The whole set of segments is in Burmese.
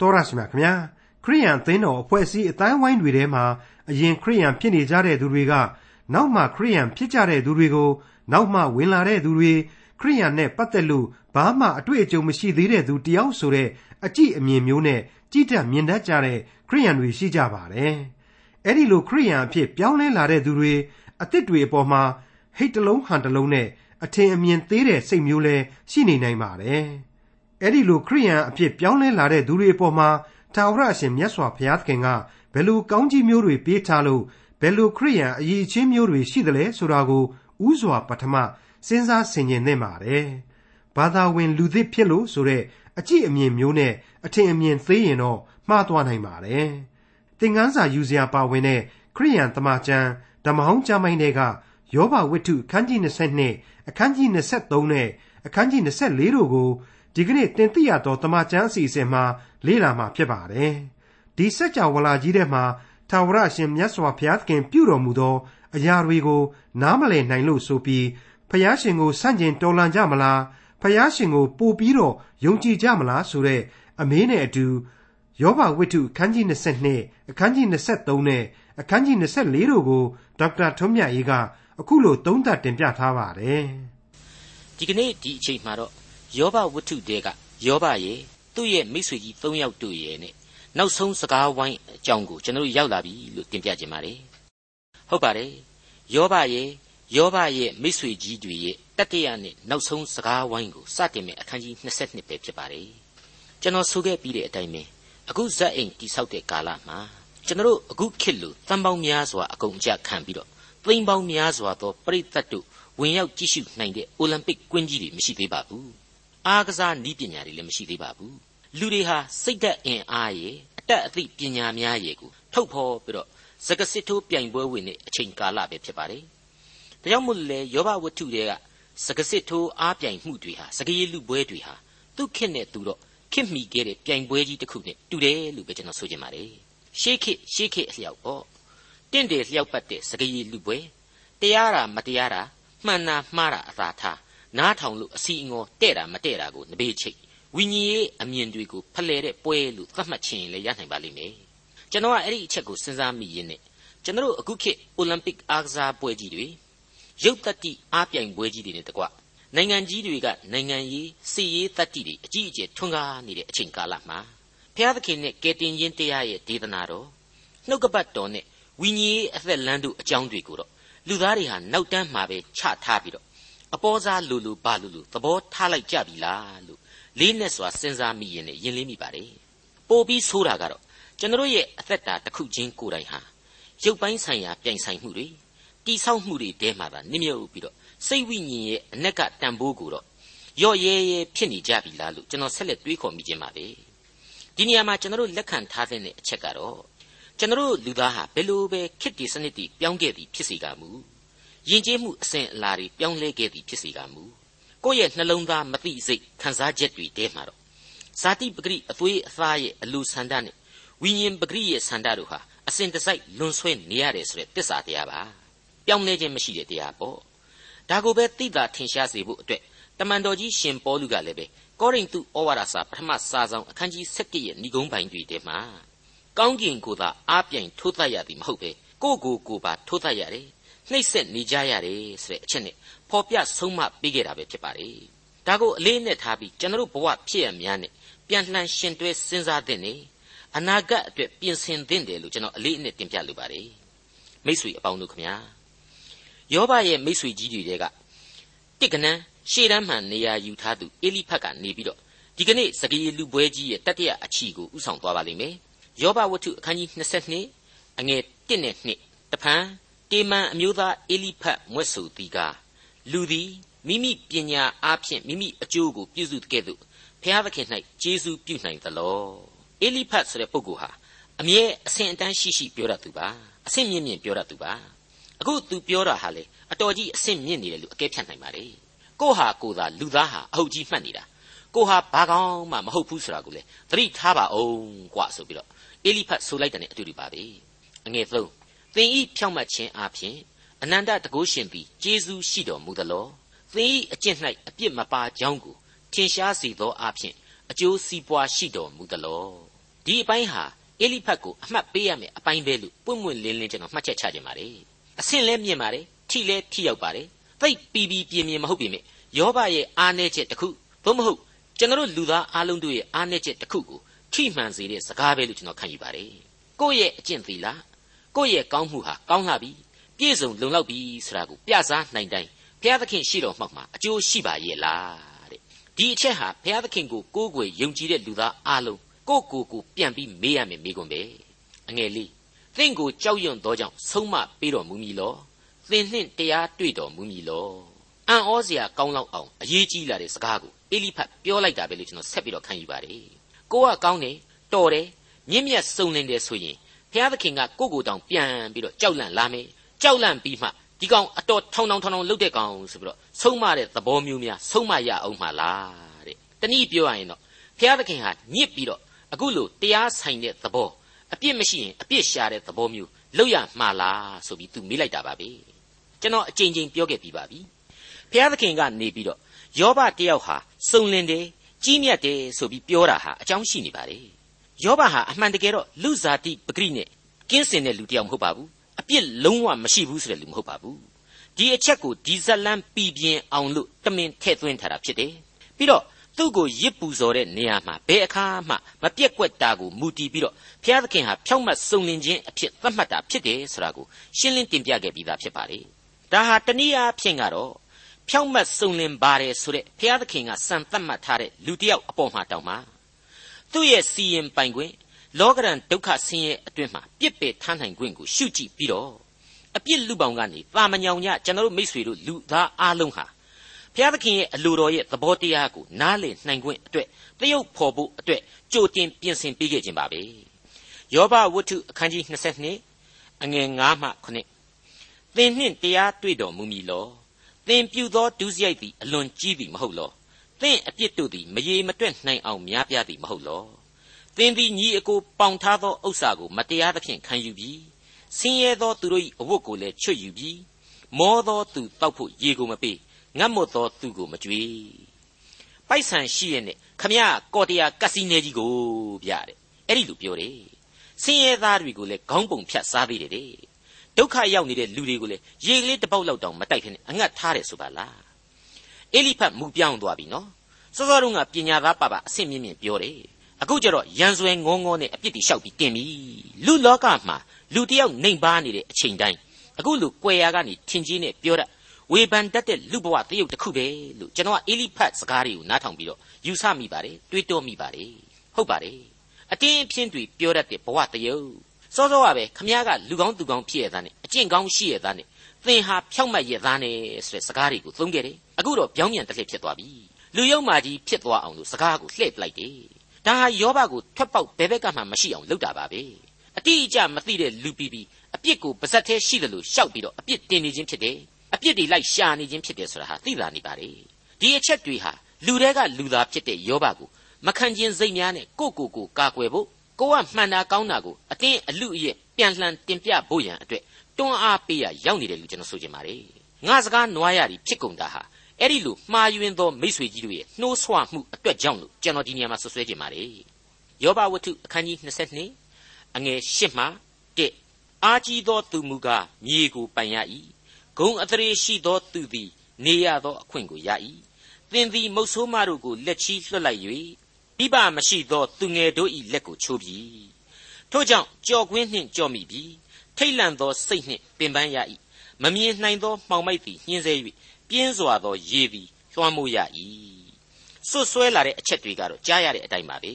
တော်ရရှိမြခင်ဗျာခရိယန်အသင်းတော်အဖွဲ့အစည်းအတိုင်းဝိုင်းတွေထဲမှာအရင်ခရိယန်ဖြစ်နေကြတဲ့သူတွေကနောက်မှခရိယန်ဖြစ်ကြတဲ့သူတွေကိုနောက်မှဝင်လာတဲ့သူတွေခရိယန်နဲ့ပတ်သက်လို့ဘာမှအတွေ့အကြုံမရှိသေးတဲ့သူတယောက်ဆိုတဲ့အကြည့်အမြင်မျိုးနဲ့ကြည်တက်မြင်တတ်ကြတဲ့ခရိယန်တွေရှိကြပါတယ်အဲ့ဒီလိုခရိယန်အဖြစ်ပြောင်းလဲလာတဲ့သူတွေအစ်စ်တွေအပေါ်မှာဟိတ်တလုံးဟန်တလုံးနဲ့အထင်အမြင်သေးတဲ့စိတ်မျိုးလဲရှိနေနိုင်ပါတယ် အဲ့ဒီလိုခရိယန်အဖြစ်ပြောင်းလဲလာတဲ့သူတွေအပေါ်မှာထာဝရအရှင်မြတ်စွာဘုရားသခင်ကဘယ်လိုကောင်းကြီးမျိုးတွေပေးထားလို့ဘယ်လိုခရိယန်အရေးချင်းမျိုးတွေရှိသလဲဆိုတာကိုဥစွာပထမစဉ်းစားဆင်ခြင်သင့်ပါတယ်။ဘာသာဝင်လူသစ်ဖြစ်လို့ဆိုတဲ့အကြည့်အမြင်မျိုးနဲ့အထင်အမြင်သေးရင်တော့မှားသွားနိုင်ပါတယ်။သင်ခန်းစာယူစရာပါဝင်တဲ့ခရိယန်တမန်ကျမ်းဓမ္မဟောင်းကျမ်းပိုင်းတွေကယောဘဝတ္ထုအခန်းကြီး22အခန်းကြီး23နဲ့အခန်းကြီး24တို့ကို ဒီကနေ့တင်ပြရသောတမန်ကျမ်းအစီအစဉ်မှာလေ့လာမှာဖြစ်ပါတယ်။ဒီစัจ java လာကြီးထဲမှာထာဝရရှင်မြတ်စွာဘုရားသခင်ပြုတော်မူသော အရာတွေကို နားမလည်နိုင်လို့ဆိုပြီးဖျားရှင်ကိုဆန့်ကျင်တော်လှန်ကြမလားဖျားရှင်ကိုပို့ပြီးတော့ယုံကြည်ကြမလားဆိုတဲ့အမေးနဲ့အတူယောဘဝိတ္ထုအခန်းကြီး22အခန်းကြီး23နဲ့အခန်းကြီး24တို့ကိုဒေါက်တာထွန်းမြတ်ရေးကအခုလိုသုံးသပ်တင်ပြထားပါတယ်ဒီကနေ့ဒီအချိန်မှာတော့ ယောဘဝတ္ထုတဲကယောဘရဲ့သူ့ရဲ့မိတ်ဆွေကြီး၃ယောက်တို့ရဲ့နဲ့နောက်ဆုံးစကားဝိုင်းအကြောင်းကိုကျွန်တော်ရောက်လာပြီလို့တင်ပြခြင်းပါတယ်ဟုတ်ပါတယ်ယောဘရဲ့ယောဘရဲ့မိတ်ဆွေကြီးတွေရဲ့တတရနဲ့နောက်ဆုံးစကားဝိုင်းကိုစတင်မဲ့အခန်းကြီး22ပဲဖြစ်ပါတယ်ကျွန်တော်ဆိုခဲ့ပြီးတဲ့အတိုင်းပဲအခုဇက်အိမ်တိဆောက်တဲ့ကာလမှာကျွန်တော်အခုခေတ်လိုတန်ပေါင်းများစွာအကုန်အကျခံပြီးတော့သိန်းပေါင်းများစွာသောပရိသတ်တို့ဝင်ရောက်ကြည့်ရှုနိုင်တဲ့အိုလံပစ်ကွင်းကြီးတွေမရှိသေးပါဘူး အားကစားနည်းပညာတွေလည်းမရှိသေးပါဘူးလူတွေဟာစိတ်ဓာတ်အင်အားရဲ့အတတ်အသိပညာများရဲ့ကိုထုတ်ဖော်ပြီးတော့စကစစ်ထိုးပြိုင်ပွဲဝင်တဲ့အချိန်ကာလပဲဖြစ်ပါတယ်ဒါကြောင့်မို့လဲယောဘဝတ္ထုတွေကစကစစ်ထိုးအားပြိုင်မှုတွေဟာစကရေလူပွဲတွေဟာသူ့ခေတ်နဲ့သူတော့ခေတ်မီခဲ့တဲ့ပြိုင်ပွဲကြီးတစ်ခုနဲ့တူတယ်လို့ပဲကျွန်တော်ဆိုချင်ပါတယ်ရှေးခေတ်ရှေးခေတ်အလျောက်ပေါ့တင့်တယ်လျောက်ပတ်တဲ့စကရေလူပွဲတရားတာမတရားတာမှန်တာမှားတာအသာထား နားထောင်လို့အစီအငေါ်တဲ့တာမတဲ့တာကိုနဘေးချိတ်ဝိညာဉ်ရေးအမြင်တွေကိုဖလှယ်တဲ့ပွဲလို့သတ်မှတ်ခြင်းလည်းရနိုင်ပါလိမ့်မယ်ကျွန်တော်ကအဲ့ဒီအချက်ကိုစဉ်းစားမိရင်းနဲ့ကျွန်တော်အခုခေတ်အိုလံပစ်အားကစားပွဲကြီးတွေရုပ်တတိအားပြိုင်ပွဲကြီးတွေနဲ့တကွနိုင်ငံကြီးတွေကနိုင်ငံရေးစီရေးတတိတွေအကြီးအကျယ်ထွန်းကားနေတဲ့အချိန်ကာလမှာဘုရားသခင်နဲ့ကယ်တင်ရှင်တရားရဲ့ဒေသနာတော်နှုတ်ကပတ်တော်နဲ့ဝိညာဉ်ရေးအသက်လမ်းတို့အကြောင်းတွေကိုတော့လူသားတွေဟာနောက်တန်းမှာပဲချထားပြီးတော့ အပေါ်စားလူလူဘာလူလူသဘောထားလိုက်ကြပြီလားလို့လေးနဲ့စွာစဉ်းစားမိရင်လည်းယဉ်လင်းမိပါတယ်ပို့ပြီးဆိုးတာကတော့ကျွန်တော်ရဲ့အသက်တာတစ်ခုချင်းကိုယ်တိုင်ဟာရုပ်ပိုင်းဆိုင်ရာပြိုင်ဆိုင်မှုတွေတိဆောက်မှုတွေတဲမှာပါနစ်မြုပ်ပြီးတော့စိတ်ဝိညာဉ်ရဲ့အ내ကတန်ဖိုးကိုတော့ရော့ရဲရဲဖြစ်နေကြပြီလားလို့ကျွန်တော်ဆက်လက်တွေးခေါ်မိခြင်းပါပဲဒီနေရာမှာကျွန်တော်လက်ခံထားတဲ့အချက်ကတော့ကျွန်တော်လူသားဟာဘယ်လိုပဲခစ်တီစနစ်တီပြောင်းခဲ့သည်ဖြစ်စေကမူ ယဉ်ကျေးမှုအစဉ်အလာတွေပြောင်းလဲခဲ့သည်ဖြစ်စေကမူကိုယ့်ရဲ့နှလုံးသားမသိစိတ်ခံစားချက်တွေတဲမှာတော့ဇာတိပဂရိအသွေးအသားရဲ့အလိုဆန္ဒနဲ့ဝိညာဉ်ပဂရိရဲ့ဆန္ဒတို့ဟာအစဉ်တစိုက်လွန်ဆွဲနေရတယ်ဆိုတဲ့တစ္ဆာတရားပါပြောင်းလဲခြင်းမရှိတဲ့တရားပေါ့ဒါကိုပဲသိတာထင်ရှားစေဖို့အတွက်တမန်တော်ကြီးရှင်ပေါလုကလည်းပဲကောရိန္သုဩဝါဒစာပထမစာဆောင်အခန်းကြီး7ရဲ့ဏိဂုံးပိုင်းတွေထဲမှာကောင်းကင်ကိုသာအားပြိုင်ထိုးသတ်ရသည်မဟုတ်ပဲကိုကိုကိုပါထိုးသတ်ရတယ် နှိပ်စက်နေကြရတယ်ဆိုတဲ့အချက်နဲ့ဖော်ပြဆုံးမပေးခဲ့တာပဲဖြစ်ပါတယ်ဒါကိုအလေးနဲ့ထားပြီးကျွန်တော်ဘဝဖြစ်ရများနဲ့ပြန်လှန်ရှင်တွဲစဉ်းစားတဲ့နေအနာဂတ်အတွက်ပြင်ဆင်သင့်တယ်လို့ကျွန်တော်အလေးအနက်တင်ပြလိုပါတယ်မိတ်ဆွေအပေါင်းတို့ခမညာယောဘရဲ့မိတ်ဆွေကြီးတွေကတစ်ကနန်းရှေ့တန်းမှန်နေရာယူထားသူအေလိဖတ်ကနေပြီးတော့ဒီကနေ့စကေလူပွဲကြီးရဲ့တတိယအချီကိုဥဆောင်သွားပါလိမ့်မယ်ယောဘဝတ္ထုအခန်းကြီး22အငယ်1နဲ့2တဖန် တေမန်အမျိုးသားအေလိဖတ်မွတ်ဆိုသည်ကလူသည်မိမိပညာအားဖြင့်မိမိအကျိုးကိုပြုစုတဲ့ကဲ့သို့ဖျားသခင်၌ကျေးဇူးပြုနိုင်သလောအေလိဖတ်ဆိုတဲ့ပုဂ္ဂိုလ်ဟာအမြဲအဆင့်အတန်းရှိရှိပြောတတ်သူပါအဆင့်မြင့်မြင့်ပြောတတ်သူပါအခုသူပြောတာဟာလေအတော်ကြီးအဆင့်မြင့်နေတယ်လို့အကဲဖြတ်နိုင်ပါလေကိုဟာကိုသာလူသားဟာအဟုတ်ကြီးမှတ်နေတာကိုဟာဘာကောင်းမှမဟုတ်ဘူးဆိုတာကိုလေသတိထားပါအောင်กว่าဆိုပြီးတော့အေလိဖတ်ဆိုလိုက်တဲ့အတူတူပါပဲအငယ်သုံး သင်ဤဖြောင့်မတ်ခြင်းအပြင်အနန္တတကုရှင်သည်ကျေးဇူးရှိတော်မူသလောသင်ဤအကျင့်၌အပြစ်မပါကြောင်းကိုထင်ရှားစေသောအပြင်အကျိုးစီးပွားရှိတော်မူသလောဒီအပိုင်းဟာအေလိဖတ်ကိုအမှတ်ပေးရမယ်အပိုင်းပဲလို့ပွင့်ပွင့်လင်းလင်းကျွန်တော်မှတ်ချက်ချခြင်းပါတယ်အဆင့်လဲမြင့်ပါတယ်ထိလဲထိရောက်ပါတယ်သိပ်ပီပီပြင်းပြင်းမဟုတ်ပြီမြယောဘရဲ့အားနည်းချက်တစ်ခုသို့မဟုတ်ကျွန်တော်လူသားအားလုံးတို့ရဲ့အားနည်းချက်တစ်ခုကိုထိမှန်စေတဲ့စကားပဲလို့ကျွန်တော်ခံယူပါတယ်ကိုယ့်ရဲ့အကျင့်သီလ ကိုယ့်ရဲ့ကောင်းမှုဟာကောင်းလာပြီပြည့်စုံလုံလောက်ပြီဆိုတာကိုပြစားနိုင်တိုင်းဘုရားသခင်ရှိတော်မှောက်မှာအကျိုးရှိပါရဲ့လားတဲ့ဒီအချက်ဟာဘုရားသခင်ကိုကိုးကွယ်ယုံကြည်တဲ့လူသားအားလုံးကိုကိုကိုပြန်ပြီးမေးရမယ်မိကွန်းပဲအငယ်လေးသင်ကိုကြောက်ရွံ့သောကြောင့်ဆုံးမပေးတော်မူမည်လောသင်နှင့်တရားတွေ့တော်မူမည်လောအံ့ဩစရာကောင်းလောက်အောင်အရေးကြီးလာတဲ့စကားကိုအေလိဖတ်ပြောလိုက်တာပဲလို့ကျွန်တော်ဆက်ပြီးတော့ခံယူပါတယ်ကိုကကောင်းတယ်တော်တယ်မြင့်မြတ်စုံလင်တယ်ဆိုရင် ဘုရားသခင်ကကိုကိုတောင်ပြန်ပြီးတော့ကြောက်လန့်လာမယ်ကြောက်လန့်ပြီးမှဒီကောင်အတော်ထောင်ထောင်ထောင်ထောင်လှုပ်တဲ့ကောင်ဆိုပြီးတော့ဆုံးမတဲ့သဘောမျိုးများဆုံးမရအောင်မှလားတဲ့တနည်းပြောရရင်တော့ဘုရားသခင်ဟာညစ်ပြီးတော့အခုလိုတရားဆိုင်တဲ့သဘောအပြစ်မရှိရင်အပြစ်ရှာတဲ့သဘောမျိုးလောက်ရမှာလားဆိုပြီးသူမေးလိုက်တာပါပဲကျွန်တော်အကြိမ်ကြိမ်ပြောခဲ့ပြီးပါပြီဘုရားသခင်ကနေပြီးတော့ယောဘတယောက်ဟာစုံလင်တယ်ကြီးမြတ်တယ်ဆိုပြီးပြောတာဟာအကြောင်းရှိနေပါလေယော ဘဟာအမှန်တကယ်တော့လူဇာတိပဂရိနဲ့ကင်းစင်တဲ့လူတယောက်မဟုတ်ပါဘူးအပြစ်လုံးဝမရှိဘူးဆိုတဲ့လူမဟုတ်ပါဘူးဒီအချက်ကိုဒီဇလန်ပြည်ပြင်းအောင်လို့တမင်ထည့်သွင်းထားတာဖြစ်တယ်ပြီးတော့သူ့ကိုရစ်ပူဇော်တဲ့နေရာမှာဘယ်အခါမှမပြက်ကွက်တာကိုမူတည်ပြီးတော့ဘုရားသခင်ဟာဖြောင့်မတ်စုံလင်ခြင်းအဖြစ်သတ်မှတ်တာဖြစ်တယ်ဆိုတာကိုရှင်းလင်းတင်ပြခဲ့ပြီးသားဖြစ်ပါလေဒါဟာတနည်းအားဖြင့်ကတော့ဖြောင့်မတ်စုံလင်ပါတယ်ဆိုတဲ့ဘုရားသခင်ကစံသတ်မှတ်ထားတဲ့လူတစ်ယောက်အပေါ်မှာတောင်းပါ သူ့ရဲ့စီရင်ပိုင်ခွင့်လောကရန်ဒုက္ခဆင်းရဲအတွင်းမှာပြစ်ပယ်ထားနိုင်ခွင့်ကိုရှုကြည့်ပြီးတော့အပြစ်လူပောင်ကနေတာမညောင်ညကျွန်တော်တို့မိษွေတို့လူသားအားလုံးဟာဘုရားသခင်ရဲ့အလိုတော်ရဲ့သဘောတရားကိုနားလည်နိုင်ခွင့်အတွက်တရုပ်ဖော်ဖို့အတွက်ကြိုတင်ပြင်ဆင်ပေးခဲ့ခြင်းပါပဲယောဘဝတ္ထုအခန်းကြီး22အငယ်9မှ9သင်နှင့်တရားတွေ့တော်မူမည်လောသင်ပြုသောဒုစရိုက်သည်အလွန်ကြီးသည်မဟုတ်လော သင်အပြစ်တို့သည်မရေမတွက်နိုင်အောင်များပြားသည်မဟုတ်လောသင်သည်ညီအကိုပေါင်ထားသောဥစ္စာကိုမတရားသဖြင့်ခံယူပြီးဆင်းရဲသောသူတို့၏အဝတ်ကိုလည်းချွတ်ယူပြီးမောသောသူတောက်ဖို့ရေကိုမပေးငတ်မွတ်သောသူကိုမကြွေပိုက်ဆံရှိရဲ့နဲ့ခမရကော်တရာကက်စီနဲကြီးကိုဗျတဲ့အဲ့ဒီလိုပြောတယ်ဆင်းရဲသားတွေကိုလည်းခေါင်းပုံဖြတ်စားသေးတယ်တဲ့ဒုက္ခရောက်နေတဲ့လူတွေကိုလည်းရေကလေးတစ်ပေါက်လောက်တောင်မတိုက်ဖ ೇನೆ အငတ်ထားတယ်ဆိုပါလား အေလိဖတ်မူပြောင်းသွားပြီနော်စောစောတုန်းကပညာသားပါပါအဆင့်မြင့်မြင့်ပြောတယ်အခုကျတော့ရန်ဆွဲငေါငေါနဲ့အပြစ်တွေလျှောက်ပြီးတင်ပြီလူလောကမှာလူတယောက်နှိမ်ပါနေတဲ့အချိန်တိုင်းအခုလူကွယ်ရာကနေထင်ကြီးနဲ့ပြောတတ်ဝေဖန်တတ်တဲ့လူဘဝတရုပ်တစ်ခုပဲလို့ကျွန်တော်ကအေလိဖတ်စကားတွေကိုနားထောင်ပြီးတော့ယူဆမိပါတယ်တွေးတောမိပါတယ်ဟုတ်ပါတယ်အတင်းအဖျင်းတွေပြောတတ်တဲ့ဘဝတရုပ် စောစောကပဲခမည်းကလူကောင်းသူကောင်းဖြစ်ရသားနဲ့အကျင့်ကောင်းရှိရသားနဲ့သင်ဟာဖြောက်မှတ်ရသားနဲ့ဆိုတဲ့စကားတွေကိုသုံးခဲ့တယ်အခုတော့ပြောင်းပြန်တစ်လှည့်ဖြစ်သွားပြီလူယုံမာကြီးဖြစ်သွားအောင်လို့စကားကိုလှည့်ပလိုက်တယ်ဒါဟာယောဘကိုထွက်ပေါက်ဘဲဘက်ကမှမရှိအောင်လုပ်တာပါပဲအတိအကျမသိတဲ့လူပီပီအပြစ်ကိုပါဇက်သေးရှိတယ်လို့ရှောက်ပြီးတော့အပြစ်တင်နေခြင်းဖြစ်တယ်အပြစ်တွေလိုက်ရှာနေခြင်းဖြစ်တယ်ဆိုတာဟာသိလာနေပါလေဒီအချက်တွေဟာလူတွေကလူသားဖြစ်တဲ့ယောဘကိုမခံခြင်းစိတ်များနဲ့ကိုကိုကိုကာကွယ်ဖို့ ကိုကမှန်တာကောင်းတာကိုအတင်းအလူအရဲ့ပြန်လှန်တင်ပြဖို့ရန်အတွက်တွန်းအားပေးရရောက်နေတယ်လို့ကျွန်တော်ဆိုချင်ပါတယ်ငါစကားနွားရည်ဖြစ်ကုန်တာဟာအဲ့ဒီလိုမှားယွင်းသောမိษွေကြီးတို့ရဲ့နှိုးဆွမှုအတွက်ကြောင့်လို့ကျွန်တော်ဒီနေရာမှာဆွဆွဲချင်ပါတယ်ယောဘဝတ္ထုအခန်းကြီး22အငယ်8မှ1အာကြီးသောသူမူကားမြေကိုပိုင်ရ၏ဂုံအထရေရှိသောသူသည် နေရသောအခွင့်ကိုရ၏သင်သည်မုတ်ဆိုးမတို့ကိုလက်ချီလွှတ်လိုက်၍ ပြပမရှိသောသူငယ်တို့၏လက်ကိုချိုးပြီထို့ကြောင့်ကြော်ကွင်းနှင့်ကြော်မိပြီထိတ်လန့်သောစိတ်နှင့်ပင်ပန်းရ၏မမြင်နိုင်သောမှောင်မိုက်သည်ညှင်းဆဲ၍ပြင်းစွာသောရေသည်လွှမ်းမိုးရ၏စွတ်ဆွဲလာတဲ့အချက်တွေကတော့ကြားရတဲ့အတိုင်းပါပဲ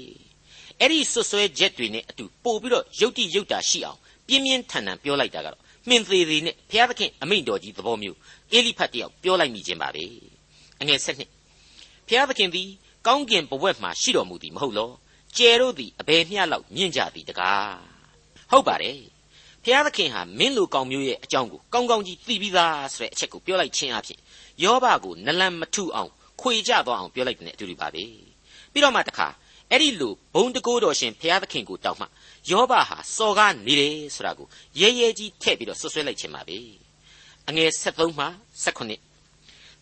အဲ့ဒီစွတ်ဆွဲချက်တွေနဲ့အတူပို့ပြီးတော့ယုတ်တိယုတ်တာရှိအောင်ပြင်းပြင်းထန်ထန်ပြောလိုက်တာကတော့မှင်သေးသေးနဲ့ဘုရားသခင်အမိန့်တော်ကြီးသဘောမျိုးအေလိဖတ်တယောက်ပြောလိုက်မိခြင်းပါပဲအငယ်ဆက်နှစ်ဘုရားသခင်သည် ကောင်းကင်ဘဝက်မှရှိတော်မူသည်မဟုတ်လောကျယ်တို့သည်အဘယ်မျှလောက်မြင့်ကြသည်တကားဟုတ်ပါတယ်ဘုရားသခင်ဟာမင်းလူကောင်မျိုးရဲ့အကြောင်းကိုကောင်းကောင်းကြီးသိပြီးသားဆိုတဲ့အချက်ကိုပြောလိုက်ခြင်းအဖြစ်ယောဘကိုနလန်မထုအောင်ခွေကြသွားအောင်ပြောလိုက်တဲ့အတူတူပါပဲပြီးတော့မှတခါအဲ့ဒီလိုဘုံတကိုးတော်ရှင်ဘုရားသခင်ကိုတောင်းမှယောဘဟာစော်ကားနေတယ်ဆိုတာကိုရဲရဲကြီးထည့်ပြီးတော့ဆွဆွဲလိုက်ခြင်းပါပဲအငယ်73မှ79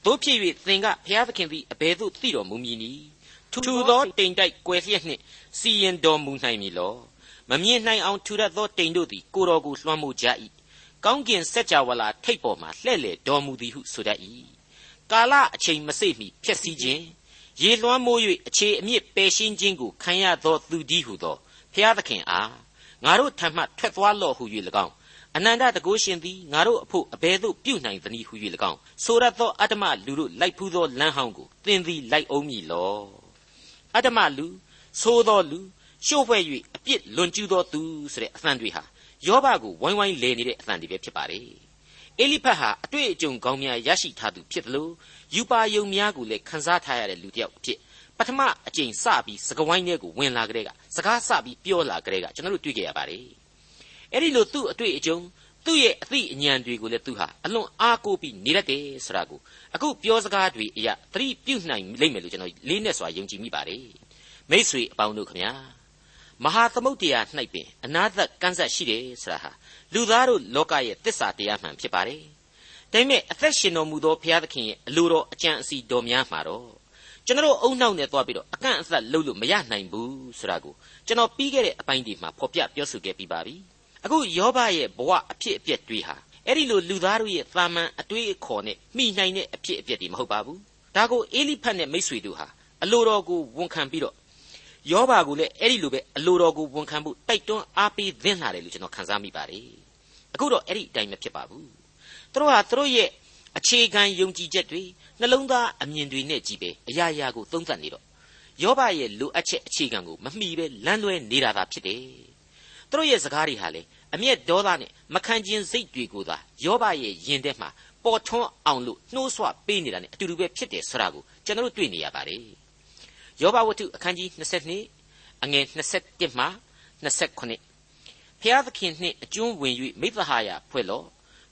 တို့ဖြစ်၍သင်ကဘုရားသခင်သည်အဘယ်သို့သိတော်မူမည်နည်းထူသောတိမ်တိုက်ကွယ်လျက်နှင့်စီရင်တော်မူနိုင်မည်လောမမြင်နိုင်အောင်ထူရသောတိမ်တို့သည်ကိုတော်ကိုလွှမ်းမိုးကြ၏ကောင်းကင်စက်ကြဝဠာထိပ်ပေါ်မှလှဲ့လေတော်မူသည်ဟုဆိုတတ်၏ကာလအချိန်မစိမ့်မီဖြစ်စည်းခြင်းရေလွှမ်းမိုး၍အခြေအမြစ်ပယ်ရှင်းခြင်းကိုခံရသောသူသည်ဟုသောဖျားသခင်အားငါတို့ထံမှထွက်သွားလော့ဟု၍၎င်း အနန္တတကုရှင်သည်ငါတို့အဖို့အဘယ်သို့ပြုနိုင်သနည်းဟု၍၎င်းဆိုရသောအတ္တမလူတို့လိုက်ဖူးသောလမ်းဟောင်းကိုသင်သည်လိုက်အောင်မည်လောအတ္တမလူသိုးသောလူရှို့ဖွဲ့၍အပြစ်လွန်ကျူးသောသူဆိုတဲ့အသံတွေဟာယောဘကိုဝိုင်းဝိုင်းလဲနေတဲ့အသံတွေပဲဖြစ်ပါတယ်အေလိဖတ်ဟာအတွေ့အကြုံကောင်းများရရှိထားသူဖြစ်တယ်လို့ယူပါယုံများကိုလည်းခန်းစားထားရတဲ့လူတစ်ယောက်ဖြစ်ပထမအကြိမ်စပြီးစကဝိုင်းထဲကိုဝင်လာကြတဲ့ကစကားစပြီးပြောလာကြတဲ့ကကျွန်တော်တို့တွေ့ကြရပါတယ် အဲ့ဒီလိုသူ့အတွေ့အကြုံသူ့ရဲ့အသိအဉာဏ်တွေကိုလည်းသူဟာအလွန်အားကိုးပြီးနေတတ်တယ်ဆိုတာကိုအခုပြောစကားတွေအရာသတိပြုနိုင်လိမ့်မယ်လို့ကျွန်တော်လေးနဲ့စွာယုံကြည်မိပါတယ်မိษွေအပေါင်းတို့ခမညာမဟာသမုတ်တရား၌ပင်အနာသက်ကန့်ဆက်ရှိတယ်ဆိုတာဟာလူသားတို့လောကရဲ့တစ္ဆာတရားမှန်ဖြစ်ပါတယ်ဒါပေမဲ့အသက်ရှင်တော်မူသောဘုရားသခင်ရဲ့အလိုတော်အကြံအစီတော်များမှာတော့ကျွန်တော်အုံနောက်နဲ့သွားပြီးတော့အကန့်အသတ်လုပ်လို့မရနိုင်ဘူးဆိုတာကိုကျွန်တော်ပြီးခဲ့တဲ့အပိုင်းဒီမှာဖော်ပြပြောဆိုခဲ့ပြီးပါပြီ အခုယောဘရဲ့ဘဝအဖြစ်အပျက်တွေဟာအဲ့ဒီလိုလူသားတို့ရဲ့သာမန်အတွေးအခေါ်နဲ့မိနိုင်တဲ့အဖြစ်အပျက်တွေမဟုတ်ပါဘူးဒါကိုအေလိဖတ်နဲ့မိတ်ဆွေတို့ဟာအလိုတော်ကိုဝန်ခံပြီးတော့ယောဘကိုလည်းအဲ့ဒီလိုပဲအလိုတော်ကိုဝန်ခံဖို့တိုက်တွန်းအားပေးသင့်လာတယ်လို့ကျွန်တော်ခန်းစားမိပါတယ်အခုတော့အဲ့ဒီအတိုင်းမဖြစ်ပါဘူးသူတို့ဟာသူတို့ရဲ့အခြေခံယုံကြည်ချက်တွေနှလုံးသားအမြင်တွေနဲ့ကြည့်ပဲအရာရာကိုသုံးသပ်နေတော့ယောဘရဲ့လိုအပ်ချက်အခြေခံကိုမမှီပဲလမ်းလွဲနေတာသာဖြစ်တယ် သူတို့ရဲ့စကားတွေဟာလေအမျက်ဒေါသနဲ့မခံကျင်စိတ်တွေကိုသာယောဘရဲ့ယင်ထဲမှာပေါ်ထွန်းအောင်လို့နှိုးဆွပေးနေတာ ਨੇ အတူတူပဲဖြစ်တယ်ဆိုတာကိုကျွန်တော်တို့တွေ့နေရပါတယ်ယောဘဝတ္ထုအခန်းကြီး22အငယ်21မှ29ဖျားသခင်နှင့်အကျွန်းဝင်၍မိသဟာယဖွဲ့လော့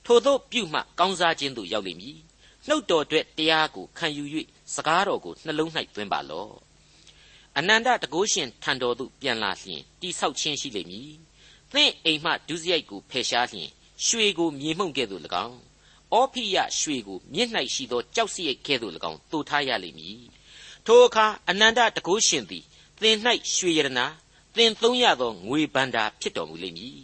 ထိုသို့ပြုမှကောင်းစားခြင်းသို့ရောက်လိမ့်မည်နှုတ်တော်အတွက်တရားကိုခံယူ၍စကားတော်ကိုနှလုံး၌သွင်းပါလော့အနန္တတကုရှင်ထံတော်သို့ပြန်လာလျင်တိဆောက်ခြင်းရှိလိမ့်မည် သင်အိမ်မှဒုစရိုက်ကိုဖယ်ရှားလျင်ရွှေကိုမြေမှုန့်ကဲ့သို့၎င်းအောဖိယရွှေကိုမြင့်၌ရှိသောကြောက်စရိတ်ကဲ့သို့၎င်းတိုးထားရလိမ့်မည်ထိုအခါအနန္တတကုရှင်သည်သင်၌ရွှေရတနာသင်သုံးရသောငွေဘန္တာဖြစ်တော်မူလိမ့်မည်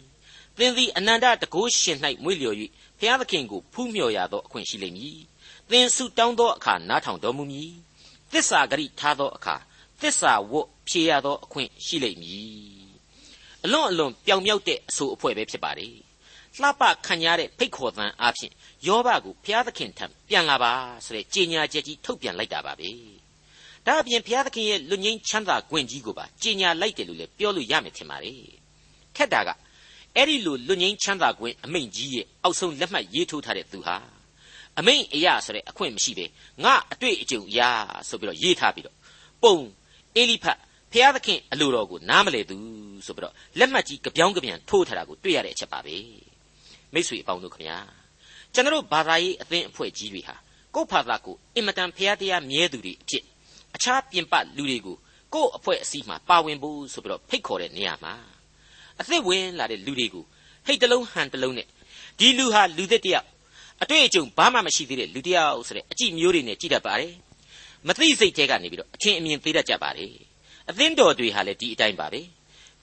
သင်သည်အနန္တတကုရှင်၌မွေ့လျော်၍ဘုရားသခင်ကိုဖူးမြော်ရသောအခွင့်ရှိလိမ့်မည်သင်ဆုတောင်းသောအခါနားထောင်တော်မူမည်သစ္စာဂရိထားသောအခါသစ္စာဝတ်ဖြေရသောအခွင့်ရှိလိမ့်မည် အလွန်အလွန်ပြောင်မြောက်တဲ့အဆိုအဖွဲပဲဖြစ်ပါတယ်လှပခံရတဲ့ဖိတ်ခေါ်သံအားဖြင့်ယောဘကိုဘုရားသခင်ထံပြန်လာပါဆိုတဲ့ကြေညာချက်ကြီးထုတ်ပြန်လိုက်တာပါပဲဒါအပြင်ဘုရားသခင်ရဲ့လွတ်ငင်းချမ်းသာခွင့်ကြီးကိုပါကြေညာလိုက်တယ်လို့လည်းပြောလို့ရမယ်ထင်ပါတယ်ခက်တာကအဲ့ဒီလိုလွတ်ငင်းချမ်းသာခွင့်အမိန့်ကြီးရဲ့အောက်ဆုံးလက်မှတ်ရေးထိုးထားတဲ့သူဟာအမိန့်အရာဆိုတဲ့အခွင့်မရှိပဲငါအတွေ့အကြုံအရာဆိုပြီးတော့ရေးထားပြီးတော့ပုံအေလိဖတ် ဖျားသခင်အလိုတော်ကိုနားမလဲသူဆိုပြီးတော့လက်မှတ်ကြီးကြပြောင်းကြပြန်ထိုးထားတာကိုတွေ့ရတဲ့အချက်ပါပဲမိတ်ဆွေအပေါင်းတို့ခင်ဗျာကျွန်တော်ဘာသာရေးအသင်းအဖွဲ့ကြီးတွေဟာကိုယ့်ဘာသာကိုအင်မတန်ဖျားတရားမြဲသူတွေအဖြစ်အခြားပြင်ပလူတွေကိုကိုယ့်အဖွဲ့အစည်းမှာပါဝင်ဖို့ဆိုပြီးတော့ဖိတ်ခေါ်တဲ့နေရာမှာအသက်ဝင်လာတဲ့လူတွေကိုဟိတ်တလုံးဟန်တလုံးနဲ့ဒီလူဟာလူသစ်တယောက်အတွေ့အကြုံဘာမှမရှိသေးတဲ့လူတယောက်ဆိုတဲ့အကြည့်မျိုးတွေနဲ့ကြည့်တတ်ပါတယ်မသိစိတ်တဲကနေပြီးတော့အထင်အမြင်သေးတတ်ကြပါတယ် အသင်းတော်တွေဟာလည်းဒီအတိုင်းပါပဲ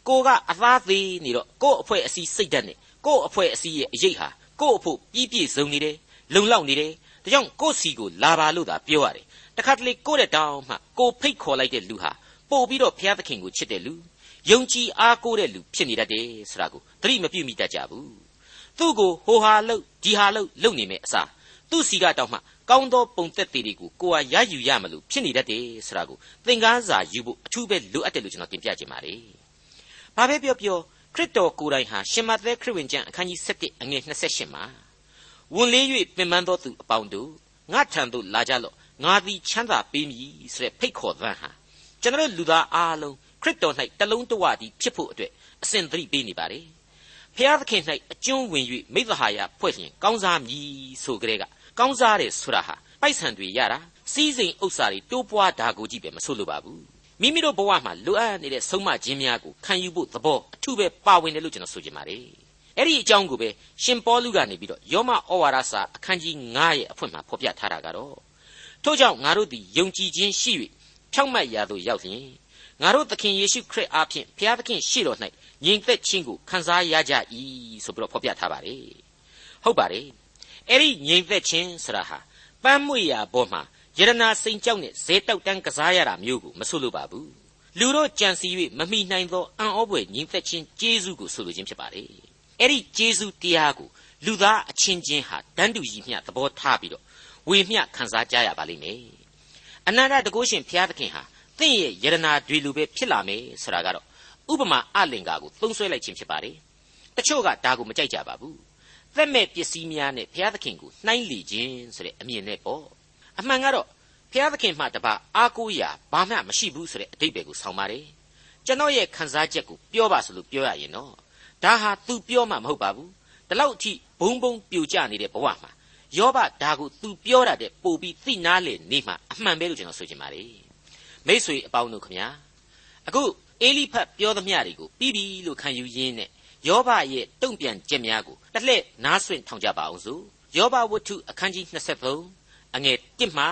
ကိုကအသားသေးနေတော့ကို့အဖွဲ့အစည်းစိတ်ဓာတ်နဲ့ကို့အဖွဲ့အစည်းရဲ့အရေးဟာကို့အဖို့ပြီးပြည့်စုံနေတယ်လုံလောက်နေတယ်ဒါကြောင့်ကို့စီကိုလာပါလို့သာပြောရတယ်တခါတလေကို့တဲ့တောင်းမှကိုဖိတ်ခေါ်လိုက်တဲ့လူဟာပို့ပြီးတော့ဘုရားသခင်ကိုချစ်တဲ့လူယုံကြည်အားကိုးတဲ့လူဖြစ်နေတတ်တယ်ဆိုတာကိုသတိမပြုမိတတ်ကြဘူးသူ့ကိုဟိုဟာလှုပ်ဒီဟာလှုပ်လုပ်နေမယ်အစားသူ့စီကတောက်မှ ကောင်းသောပုံသက်သေးတွေကိုကိုယ်ဟာရယူရမလို့ဖြစ်နေတတ်တယ်ဆိုတာကိုသင်ခန်းစာယူဖို့အထူးပဲလိုအပ်တယ်လို့ကျွန်တော်တင်ပြချင်ပါတယ်။ဘာပဲပြောပြောခရစ်တော်ကိုယ်တိုင်ဟာရှင်မသက်ခရစ်ဝင်ကျမ်းအခန်းကြီး7အငယ်28မှာဝန်လေး၍ပင်ပန်းသောသူအပေါင်းတို့ငါထံသို့လာကြလော့ငါသည်ချမ်းသာပေးမည်ဆိုတဲ့ဖိတ်ခေါ်သံဟာကျွန်တော်လူသားအားလုံးခရစ်တော်၌တလုံးတဝတည်းဖြစ်ဖို့အတွက်အစဉ်သတိပေးနေပါတယ်။ဖျားသခင်၌အကျွမ်းဝင်၍မိသဟာယဖွဲ့လျင်ကောင်းစားမည်ဆိုကြတဲ့က ကောင်းစားတယ်ဆိုတာဟာပိုက်ဆံတွေရတာစီးစိမ်ဥစ္စာတွေတိုးပွားတာကိုကြည့်ပဲမဆိုလိုပါဘူးမိမိတို့ဘဝမှာလိုအပ်နေတဲ့ဆုံးမခြင်းများကိုခံယူဖို့သဘောအထူးပဲပါဝင်တယ်လို့ကျွန်တော်ဆိုချင်ပါတယ်အဲ့ဒီအကြောင်းကိုပဲရှင်ပေါလုကနေပြီးတော့ယောမဩဝါဒစာအခန်းကြီး9ရဲ့အဖွင့်မှာဖော်ပြထားတာကတော့ထို့ကြောင့်ငါတို့သည်ယုံကြည်ခြင်းရှိ၍ဖြောင့်မတ်ရာသို့ရောက်လျင်ငါတို့သခင်ယေရှုခရစ်အားဖြင့်ဘုရားသခင်ရှေ့တော်၌ငြိမ်သက်ခြင်းကိုခံစားရကြ၏ဆိုပြီးတော့ဖော်ပြထားပါတယ်ဟုတ်ပါတယ် အဲ့ဒီငြိမ်သက်ခြင်းဆိုတာဟာပန်းမွေရာဘောမှာယရနာစိန်ကြောက်နဲ့ဇဲတောက်တန်းကစားရတာမျိုးကိုမဆိုလိုပါဘူးလူတို့ကြံစီ၍မမိနိုင်သောအံ့ဩဖွယ်ငြိမ်သက်ခြင်းကျေးဇူးကိုဆိုလိုခြင်းဖြစ်ပါတယ်အဲ့ဒီကျေးဇူးတရားကိုလူသားအချင်းချင်းဟာတန်းတူကြီးမျှသဘောထားပြီးတော့ဝေမျှခံစားကြရပါလိမ့်မယ်အနန္တတကုရှင်ဘုရားသခင်ဟာသင်ရဲ့ယရနာတွေလူပဲဖြစ်လာမယ်ဆိုတာကတော့ဥပမာအလင်္ကာကိုသုံးဆွဲလိုက်ခြင်းဖြစ်ပါတယ်တချို့ကဒါကိုမကြိုက်ကြပါဘူး သက်မဲ့ပစ္စည်းများနဲ့ဘုရားသခင်ကိုနှိုင်းလီခြင်းဆိုတဲ့အမြင်နဲ့ပေါ့အမှန်ကတော့ဘုရားသခင်မှတပါအားကိုးရာဘာမှမရှိဘူးဆိုတဲ့အတိတ်ပဲကိုဆောင်းပါတယ်ကျွန်တော်ရဲ့ခံစားချက်ကိုပြောပါဆိုလို့ပြောရရင်တော့ဒါဟာ तू ပြောမှမဟုတ်ပါဘူးဒီလောက်အထိဘုံဘုံပြိုကျနေတဲ့ဘဝမှာယောဘဒါကို तू ပြောတာတဲ့ပို့ပြီးသိနာလေနေမှအမှန်ပဲလို့ကျွန်တော်ဆိုချင်ပါတယ်မိษွေအပေါင်းတို့ခမညာအခုအေလိဖတ်ပြောသမျှတွေကိုပြီးပြီလို့ခံယူရင်းနဲ့ ယောဘရဲ့တုံ့ပြန်ချက်များကိုတစ်လှည့်နားဆွင့်ထောင်ကြပါအောင်စို့ယောဘဝတ္ထုအခန်းကြီး23အငယ်1မှ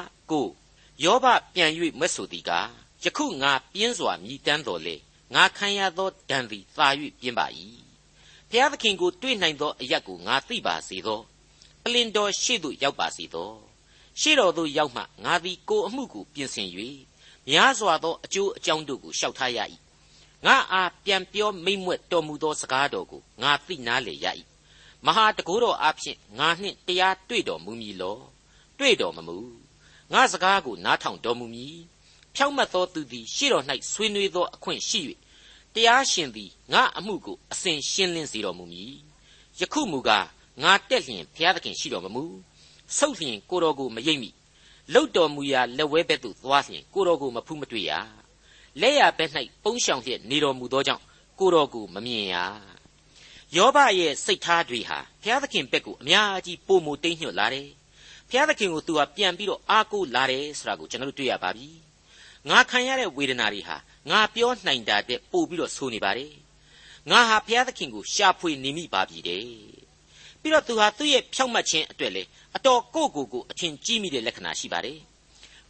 9ယောဘပြန်၍မွဲ့ဆိုသည်ကားယခုငါပြင်းစွာမြည်တမ်းတော်လေငါခံရသောဒဏ်သည်သာ၍ပြင်းပါ၏ဘုရားသခင်ကိုတွေ့နိုင်သောအရက်ကိုငါသိပါစေသောအလင်တော်ရှေ့သို့ရောက်ပါစေသောရှေ့တော်သို့ရောက်မှငါသည်ကိုအမှုကိုပြင်ဆင်၍များစွာသောအကျိုးအကြောင်းတို့ကိုရှောက်ထားရ၏ ငါအားပြန်ပြောမိမ့်မွက်တော်မူသောစကားတော်ကိုငါသိနာလေရ၏မဟာတကိုးတော်အဖျင်ငါနှင့်တရားတွေ့တော်မူမည်လောတွေ့တော်မမူငါစကားကိုနားထောင်တော်မူမည်ဖြောင့်မတ်သောသူသည်ရှေ့တော်၌ဆွေးနွေးသောအခွင့်ရှိ၍တရားရှင်သည်ငါအမှုကိုအစဉ်ရှင်းလင်းစေတော်မူမည်ယခုမူကားငါတက်လျင်ဘုရားသခင်ရှိတော်မမူဆုတ်လျင်ကိုတော်ကိုမရိပ်မိလှုပ်တော်မူရာလက်ဝဲဘက်သို့သွားလျင်ကိုတော်ကိုမဖူးမတွေ့ရ လက်ရဘက်၌ပုံရှောင်လျက်နေတော်မူသောကြောင့်ကိုတော်ကိုမမြင်ရယောဘရဲ့စိတ်ထားတွေဟာဘုရားသခင်ဘက်ကိုအများကြီးပုံမတိမ့်ညွတ်လာတယ်ဘုရားသခင်ကိုသူဟာပြန်ပြီးတော့အားကိုးလာတယ်ဆိုတာကိုကျွန်တော်တို့တွေ့ရပါပြီငါခံရတဲ့ဝေဒနာတွေဟာငါပြောနိုင်တာတဲ့ပို့ပြီးတော့ဆိုနေပါတယ်ငါဟာဘုရားသခင်ကိုရှာဖွေနေမိပါပြီတဲ့ပြီးတော့သူဟာသူ့ရဲ့ဖြောင့်မတ်ခြင်းအတွက်လေအတော်ကိုကိုကိုအထင်ကြီးမိတဲ့လက္ခဏာရှိပါတယ်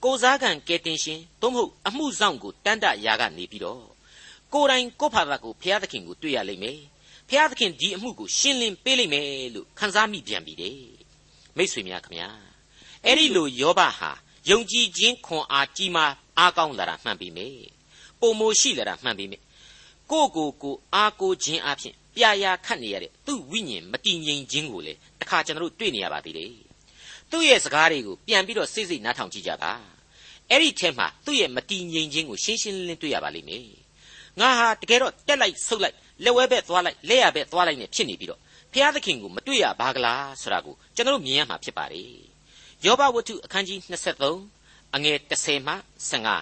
ကိုစားကံကဲတင်ရှင်သို့မဟုတ်အမှုဆောင်ကိုတန်တရာကနေပြီးတော့ကိုယ်တိုင်ကိုဖာသာကိုဘုရားသခင်ကိုတွေ့ရလိမ့်မယ်ဘုရားသခင်ဒီအမှုကိုရှင်းလင်းပေးလိမ့်မယ်လို့ခန်းစားမိပြန်ပြီတဲ့မိတ်ဆွေများခင်ဗျာအဲ့ဒီလိုယောဘဟာယုံကြည်ခြင်းခွန်အားကြီးမားအားကောင်းလာတာမှန်ပြီမေပုံမိုရှိလာတာမှန်ပြီမေကိုကိုကိုအားကိုခြင်းအဖြစ်ပြာရာခတ်နေရတဲ့သူ့ဝိညာဉ်မတည်ငြိမ်ခြင်းကိုလေတခါကျွန်တော်တို့တွေ့နေရပါသေးတယ် သူ့ရဲ့စကားတွေကိုပြန်ပြီးတော့စိတ်စိတ်နားထောင်ကြည့်ကြပါအဲ့ဒီထဲမှာသူ့ရဲ့မတည်ငြိမ်ခြင်းကိုရှင်းရှင်းလင်းလင်းတွေ့ရပါလိမ့်မယ်ငါဟာတကယ်တော့တက်လိုက်ဆုတ်လိုက်လက်ဝဲဘက်သွားလိုက်လက်ရဘက်သွားလိုက်နဲ့ဖြစ်နေပြီးတော့ဖျားသခင်ကိုမတွေ့ရပါကလားဆိုတာကိုကျွန်တော်တို့မြင်ရမှာဖြစ်ပါတယ်ယောဘဝတ္ထုအခန်းကြီး23အငယ်30မှ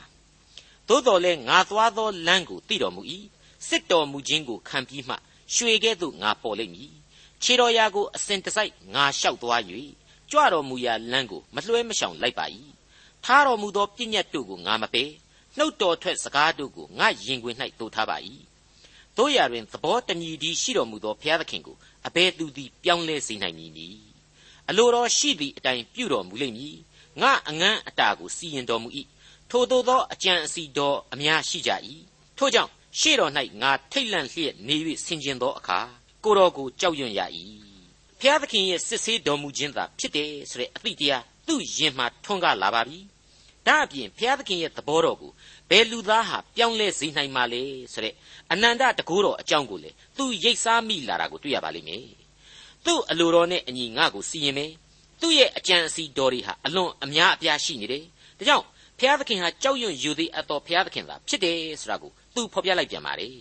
15သို့တော်လဲငါသွားသောလမ်းကိုသိတော်မူ၏စစ်တော်မူခြင်းကိုခံပြီးမှရွှေကဲ့သို့ငါပေါ်လိမ့်မည်ခြေတော်ရာကိုအစဉ်တစိုက်ငါလျှောက်သွား၍ ကြွတော်မူရာလမ်းကိုမလွှဲမရှောင်လိုက်ပါ၏ထားတော်မူသောပြည့်ညတ်တို့ကိုငါမပယ်နှုတ်တော်ထွက်စကားတို့ကိုငါရင်ခွင်၌တူထားပါ၏တို့ရာတွင်သဘောတညီဒီရှိတော်မူသောဘုရားသခင်ကိုအဘယ်သူသည်ပြောင်းလဲစေနိုင်မည်နည်းအလိုတော်ရှိသည့်အတိုင်းပြုတော်မူလိမ့်မည်ငါအငန်းအတာကိုစီရင်တော်မူ၏ထို့သောသောအကြံအစီတော်အများရှိကြ၏ထို့ကြောင့်ရှေ့တော်၌ငါထိတ်လန့်လျက်နေ၍ဆင်ခြင်သောအခါကိုတော်ကိုကြောက်ရွံ့ရ၏ ဖျားသခင်ရဲ့စစ်ဆေးတော်မူခြင်းသာဖြစ်တယ်ဆိုတဲ့အသည့်တရားသူ့ရင်မှာထွန်းကားလာပါပြီဒါအပြင်ဖျားသခင်ရဲ့သဘောတော်ကိုဘယ်လူသားဟာပြောင်းလဲစေနိုင်မှာလဲဆိုတဲ့အနန္တတကူတော်အကြောင်းကိုလေသူရိတ်စားမိလာတာကိုတွေ့ရပါလိမ့်မယ်သူ့အလိုတော်နဲ့အညီငါ့ကိုစီရင်မယ်သူ့ရဲ့အကြံအစီတော်တွေဟာအလွန်အများအပြားရှိနေတယ်ဒါကြောင့်ဖျားသခင်ဟာကြောက်ရွံ့ယူသည်အတော်ဖျားသခင်သာဖြစ်တယ်ဆိုတာကိုသူဖော်ပြလိုက်ပြန်ပါတယ်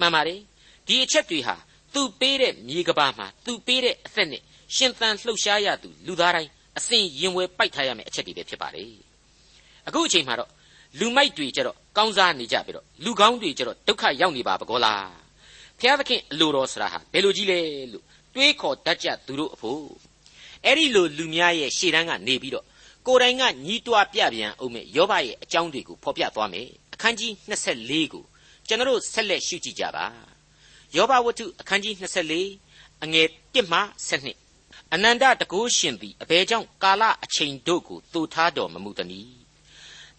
မှန်ပါတယ်ဒီအချက်တွေဟာ သူပေးတဲ့မြေကဘာမှာသူပေးတဲ့အသက်နဲ့ရှင်သန်လှုပ်ရှားရသူလူသားတိုင်းအစဉ်ရင်ဝယ်ပိုက်ထားရမယ့်အချက်တွေပဲဖြစ်ပါတယ်အခုအချိန်မှာတော့လူမိုက်တွေကြတော့ကောင်းစားနေကြပြီတော့လူကောင်းတွေကြတော့ဒုက္ခရောက်နေပါဘကောလားဘုရားသခင်အလိုတော်ဆရာဟာဘယ်လိုကြီးလဲလို့တွေးခေါ်တတ်ကြသူတို့အဖို့အဲ့ဒီလိုလူများရဲ့ရှေ့တန်းကနေပြီးတော့ကိုယ်တိုင်ကညီးတွားပြပြန်အောင်မဲ့ယောဘရဲ့အကြောင်းတွေကိုဖော်ပြသွားမယ်အခန်းကြီး24ကိုကျွန်တော်ဆက်လက်ရှုကြည့်ကြပါ ယောဘဝတ္ထုအခန်းကြီး24အငယ်1မှ7အနန္တတကုရှင်သည်အဘယ်ကြောင့်ကာလအချိန်တို့ကိုတူထားတော်မမူသနည်း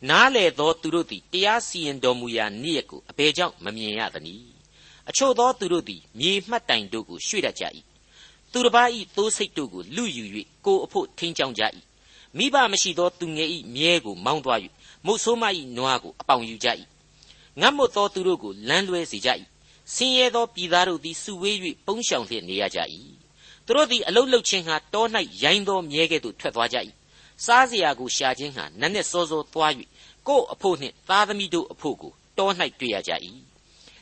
နားလေသောသူတို့သည်တရားစီရင်တော်မူရာနေ့ရက်ကိုအဘယ်ကြောင့်မမြင်ရသနည်းအချို့သောသူတို့သည်မြေမှတ်တိုင်တို့ကိုရွှေ့တတ်ကြ၏သူတစ်ပါး၏သိုးစိတ်တို့ကိုလူယူ၍ကိုအဖို့ထိန်ချောင်းကြ၏မိဘမရှိသောသူငယ်၏မြဲကိုမောင်းသွား၍မုတ်ဆိုးမ၏နွားကိုအပေါင်ယူကြ၏ငတ်မွတ်သောသူတို့ကိုလမ်းလွဲစေကြ၏ ဆင်းရဲသောပြည်သားတို့သည်စုဝေး၍ပုန်းရှောင်လျက်နေရကြ၏သူတို့သည်အလုတ်လုတ်ခြင်းဟာတော၌ရိုင်းသောမြဲကဲ့သို့ထွက်သွားကြ၏စားစရာကိုရှာခြင်းဟာနက်နက်စောစောသွား၍ကို့အဖို့နှင့်သားသမီးတို့အဖို့ကိုတော၌တွေ့ရကြ၏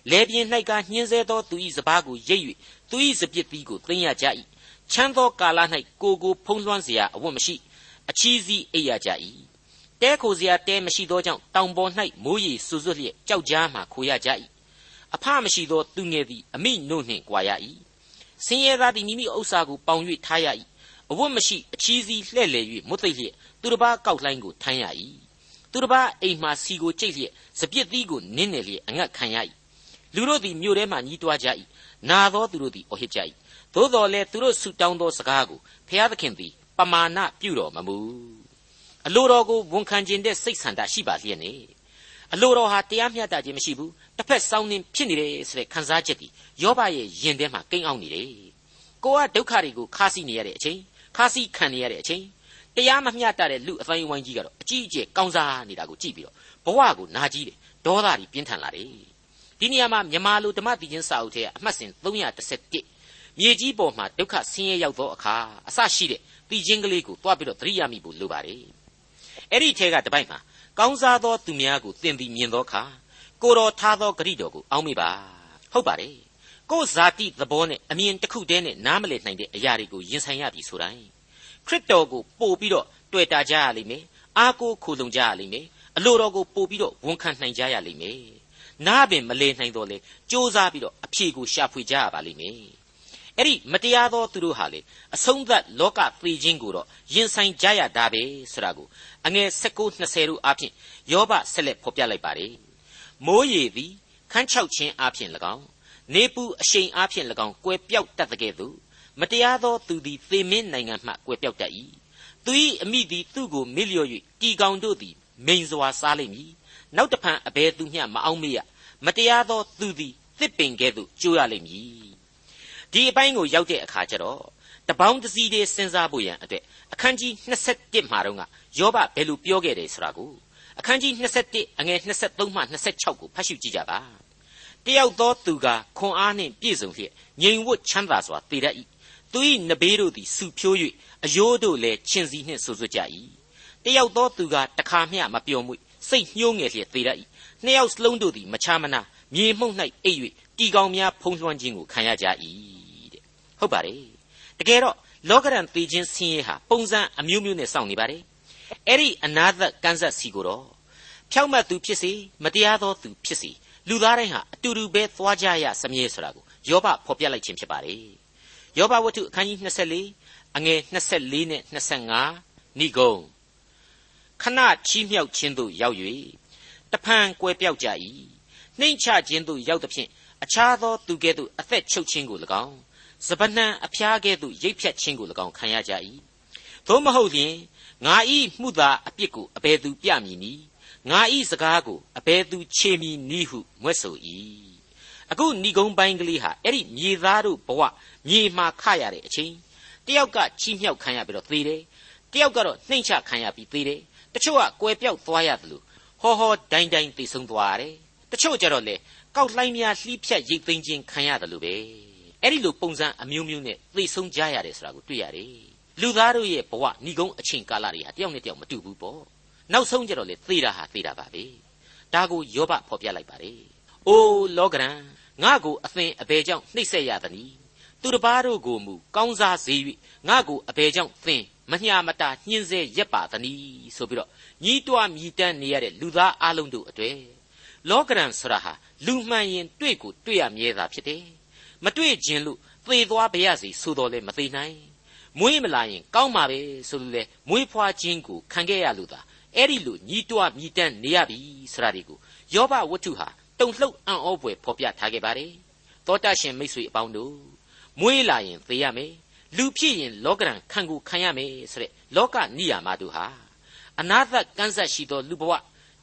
လေပြင်း၌ကနှင်းဆဲသောသူ၏စပားကိုရိပ်၍သူ၏စပစ်သီးကိုသိမ်းရကြ၏ချမ်းသောကာလ၌ကိုကိုဖုံးလွှမ်းစရာအဝတ်မရှိအချီးစီးအိပ်ရကြ၏တဲခိုစရာတဲမရှိသောကြောင့်တောင်ပေါ်၌မိုးရေဆူဆွတ်လျက်ကြောက်ကြားမှခိုရကြ၏ အဖမရှိသောသူငယ်သည်အမိနို့နှင့်ကြွာရ၏ဆင်းရဲသားသည်မိမိဥစ္စာကိုပေါင်၍ထားရ၏အဝတ်မရှိအချီးစီးလှဲ့လေ၍မွတ်သိပ်လျက်သူတစ်ပါးကောက်လှိုင်းကိုထမ်းရ၏သူတစ်ပါးအိမ်မှစီကိုကြိတ်လျက်စပြစ်သီးကိုနင်းနေလျက်အငတ်ခံရ၏လူတို့သည်မြို့ထဲမှညီးတွားကြ၏နာသောသူတို့သည်အော်ဟစ်ကြ၏သို့တော်လည်းသူတို့ဆုတောင်းသောစကားကိုဖျားသခင်သည်ပမာဏပြုတော်မမူအလိုတော်ကိုဝန်ခံခြင်းတဲ့စိတ်ဆန္ဒရှိပါလျက်နေ အလိုတော်ဟာတရားမျှတခြင်းမရှိဘူးတစ်ဖက်စောင်းနှင်းဖြစ်နေတယ်ဆိုတဲ့ခံစားချက်သည်ယောဘရဲ့ယင်ထဲမှာကိန်းအောင်နေတယ်ကိုကဒုက္ခတွေကိုခါးစီနေရတဲ့အချိန်ခါးစီခံနေရတဲ့အချိန်တရားမမျှတတဲ့လူအသိုင်းဝိုင်းကြီးကတော့အကြီးအကျယ်ကောင်းစားနေတာကိုကြည့်ပြီးတော့ဘဝကိုနာကြီးတယ်ဒေါသတွေပြင်းထန်လာတယ်ဒီနေရာမှာမြန်မာလူဓမ္မတိချင်းစာအုပ်ထဲကအမှတ်စဉ်311မြေကြီးပေါ်မှာဒုက္ခဆင်းရဲရောက်သောအခါအစရှိတဲ့တိချင်းကလေးကိုတွားပြီးတော့သတိရမိဖို့လိုပါတယ်အဲ့ဒီထဲကတပိုက်မှာ ကောင်းစားသောသူများကိုသင်ပြီးမြင်သောအခါကိုတော်ထားသောဂရိတော်ကိုအောက်မေ့ပါဟုတ်ပါတယ်ကိုယ်ဇာတိသဘောနဲ့အမြင်တစ်ခုတည်းနဲ့နားမလည်နိုင်တဲ့အရာတွေကိုရင်ဆိုင်ရပြီဆိုတိုင်းခရစ်တော်ကိုပို့ပြီးတော့တွေ့တာကြရလိမ့်မယ်အားကိုးခိုလုံကြရလိမ့်မယ်အလိုတော်ကိုပို့ပြီးတော့ဝန်ခံနိုင်ကြရလိမ့်မယ်နားပင်မလည်နိုင်တော့လေစ조사ပြီးတော့အဖြေကိုရှာဖွေကြရပါလိမ့်မယ် အဲ့ဒီမတရားသောသူတို့ဟာလေအဆုံးသတ်လောကသေခြင်းကိုတော့ရင်ဆိုင်ကြရတာပဲဆိုတာကိုအငယ်16 20တို့အဖြစ်ယောဘဆက်လက်ဖော်ပြလိုက်ပါတယ်မိုးရေသည်ခန်းချောက်ခြင်းအဖြစ်၎င်းနေပူအရှိန်အဖြစ်၎င်းကွယ်ပြောက်တတ်တဲ့ကဲ့သို့မတရားသောသူသည်သေမင်းနိုင်ငံမှကွယ်ပြောက်တတ်၏သူ၏အမိသည်သူ့ကိုမေ့လျော့၍တီကောင်တို့သည်မိန်စွာစားလိမ့်မည်နောက်တဖန်အဘယ်သူမျှမအောင်မေ့ရမတရားသောသူသည်သစ်ပင်ကဲ့သို့ကျိုးရလိမ့်မည် ဒီအပိုင်းကိုရောက်တဲ့အခါကျတော့တပေါင်းတစည်းတည်းစဉ်းစားဖို့ရန်အတွက်အခန်းကြီး27မှာတော့ကယောဘဘယ်လိုပြောခဲ့တယ်ဆိုတာကိုအခန်းကြီး27အငယ်23မှ26ကိုဖတ်ရှုကြည့်ကြပါတယောက်သောသူကခွန်အားနှင့်ပြည့်စုံလျက်ငြိမ်ဝတ်ချမ်းသာစွာတည်တတ်၏သူ၏နဘေးတို့သည်ဆူဖြိုး၍အယိုးတို့လည်းချင်းစီနှင့်ဆူဆွတ်ကြ၏တယောက်သောသူကတခါမျှမပျော်မွေ့စိတ်ညှိုးငယ်လျက်သေတတ်၏နှစ်ယောက်စလုံးတို့သည်မချမနာမြေမှုန့်၌အိပ်၍တီကောင်များဖုံးလွှမ်းခြင်းကိုခံရကြ၏တဲ့ ဟုတ်ပါတယ်တကယ်တော့လောကရန်သေခြင်းဆင်းရဲဟာပုံစံအမျိုးမျိုးနဲ့စောင့်နေပါတယ်အဲ့ဒီအနာသက်ကန်းဆက်စီကိုတော့ဖြောက်မတ်သူဖြစ်စေမတရားသောသူဖြစ်စေလူသားတိုင်းဟာအတူတူပဲသွားကြရစမြဲဆိုတာကိုယောဘဖော်ပြလိုက်ခြင်းဖြစ်ပါတယ်ယောဘဝတ္ထုအခန်းကြီး24အငယ်24နဲ့25ဏိဂုံခဏချီးမြှောက်ခြင်းသို့ရောက်၍တဖန်ကွယ်ပြောက်ကြ၏နှိမ့်ချခြင်းသို့ရောက်သည်ဖြင့်အခြားသောသူကဲ့သို့အသက်ချုပ်ခြင်းကို၎င်း စပနံအဖျားကဲ့သို့ရိပ်ဖြတ်ခြင်းကို၎င်းခံရကြ၏သို့မဟုတ်လျှင်ငါဤမှုသာအပြစ်ကိုအဘယ်သူပြမည်နည်းငါဤစကားကိုအဘယ်သူခြေမီနည်းဟုမွဲ့ဆို၏အခုဏိဂုံးပိုင်းကလေးဟာအဲ့ဒီမြေသားတို့ဘဝမြေမှာခရတဲ့အချိန်တယောက်ကချီးမြှောက်ခံရပြီးတော့သေတယ်တယောက်ကတော့နှိမ့်ချခံရပြီးသေတယ်တချို့ကကွယ်ပြောက်သွားရတယ်လို့ဟောဟောဒိုင်းဒိုင်းသိဆုံးသွားရတယ်တချို့ကြတော့လေကောက်လှိုင်းများလှီးဖြတ်ရိတ်သိမ်းခြင်းခံရတယ်လို့ပဲ အဲ့ဒီလိုပုံစံအမျိုးမျိုးနဲ့သိဆုံးကြရတယ်ဆိုတာကိုတွေ့ရတယ်လူသားတို့ရဲ့ဘဝဏိကုံးအချိန်ကာလတွေဟာတယောက်နဲ့တယောက်မတူဘူးပေါ့နောက်ဆုံးကြတော့လေသေတာဟာသေတာပါပဲဒါကိုယောဘဖော်ပြလိုက်ပါတယ်အိုးလောကရန်ငါကိုအသင်အဘယ်ကြောင့်နှိပ်စက်ရသနည်းသူတစ်ပါးတို့ကိုမူကောင်းစားစေ၍ငါကိုအဘယ်ကြောင့်သင်မညာမတာညှင်းဆဲရက်ပါသနည်းဆိုပြီးတော့ညီးတွားမြည်တမ်းနေရတဲ့လူသားအလုံးတို့အတွေ့လောကရန်ဆိုတာဟာလူမှန်ရင်တွေ့ကိုတွေ့ရမြဲတာဖြစ်တယ် မတွေ့ခြင်းလို့သေသွားပါရစေဆိုတော့လည်းမသေးနိုင်မွေးမလာရင်ကောင်းပါပဲဆိုလို့လေမွေးဖွားခြင်းကိုခံခဲ့ရလို့သာအဲ့ဒီလိုညီးတွားမြည်တမ်းနေရပြီဆိုတာဒီကိုယောဘဝတ္ထုဟာတုံလှုပ်အံ့ဩဖွယ်ဖော်ပြထားခဲ့ပါတယ်တောတရှင်မိတ်ဆွေအပေါင်းတို့မွေးလာရင်သေရမယ်လူဖြစ်ရင်လောကရန်ခံကိုခံရမယ်ဆိုတဲ့လောကနိယာမတို့ဟာအနာသကန်းဆက်ရှိသောလူဘဝ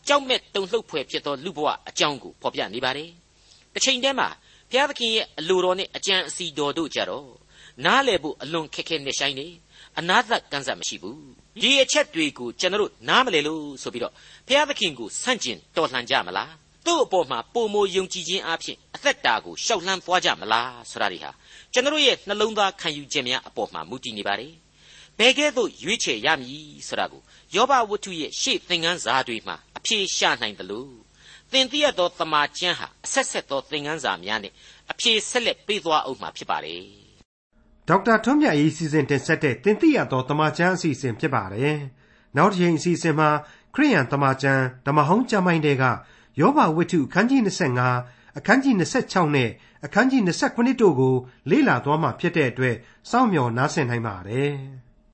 ကြောက်မဲ့တုန်လှုပ်ဖွယ်ဖြစ်သောလူဘဝအကြောင်းကိုဖော်ပြနေပါတယ်။တစ်ချိန်တည်းမှာ ဘုရားသခင်ရဲ့အလိုတော်နဲ့အကြံအစီတော်တို့ကြတော့နားလည်ဖို့အလွန်ခက်ခဲနေဆိုင်နေအနာသက်ကန့်စက်မရှိဘူး။ဒီအချက်တွေကိုကျွန်တော်တို့နားမလည်လို့ဆိုပြီးတော့ဘုရားသခင်ကိုဆန့်ကျင်တော်လှန်ကြမလား။သူ့အပေါ်မှာပုံမယုံကြည်ခြင်းအဖြစ်အသက်တာကိုရှောက်လှမ်းသွားကြမလားဆိုတာတွေဟာကျွန်တော်ရဲ့နှလုံးသားခံယူခြင်းများအပေါ်မှာမူတည်နေပါတယ်။ဘယ်ကဲ့သို့ရွေးချယ်ရမည်ဆိုတာကိုယောဘဝတ္ထုရဲ့ရှေ့သင်ခန်းစာတွေမှာအဖြေရှာနိုင်တယ်လို့သ င်သိရသောတမာကျမ်းဟာအဆက်ဆက်သောသင်ခန်းစာများနဲ့အဖြေဆက်လက်ပေးသွားအောင်မှာဖြစ်ပါတယ်ဒေါက်တာထွန်းမြတ်ရေးစီစဉ်တင်ဆက်တဲ့တင်ပြရသောတမချန်းအစီအစဉ်ဖြစ်ပါတယ်။နောက်တစ်ချိန်အစီအစဉ်မှာခရိယန်တမချန်းဓမ္မဟောင်းကျမ်းပိုင်းတွေကယောဘဝတ္ထုအခန်းကြီး25အခန်းကြီး26နဲ့အခန်းကြီး29တို့ကိုလေ့လာသွားမှာဖြစ်တဲ့အတွက်စောင့်မျှော်နားဆင်နိုင်ပါတယ်။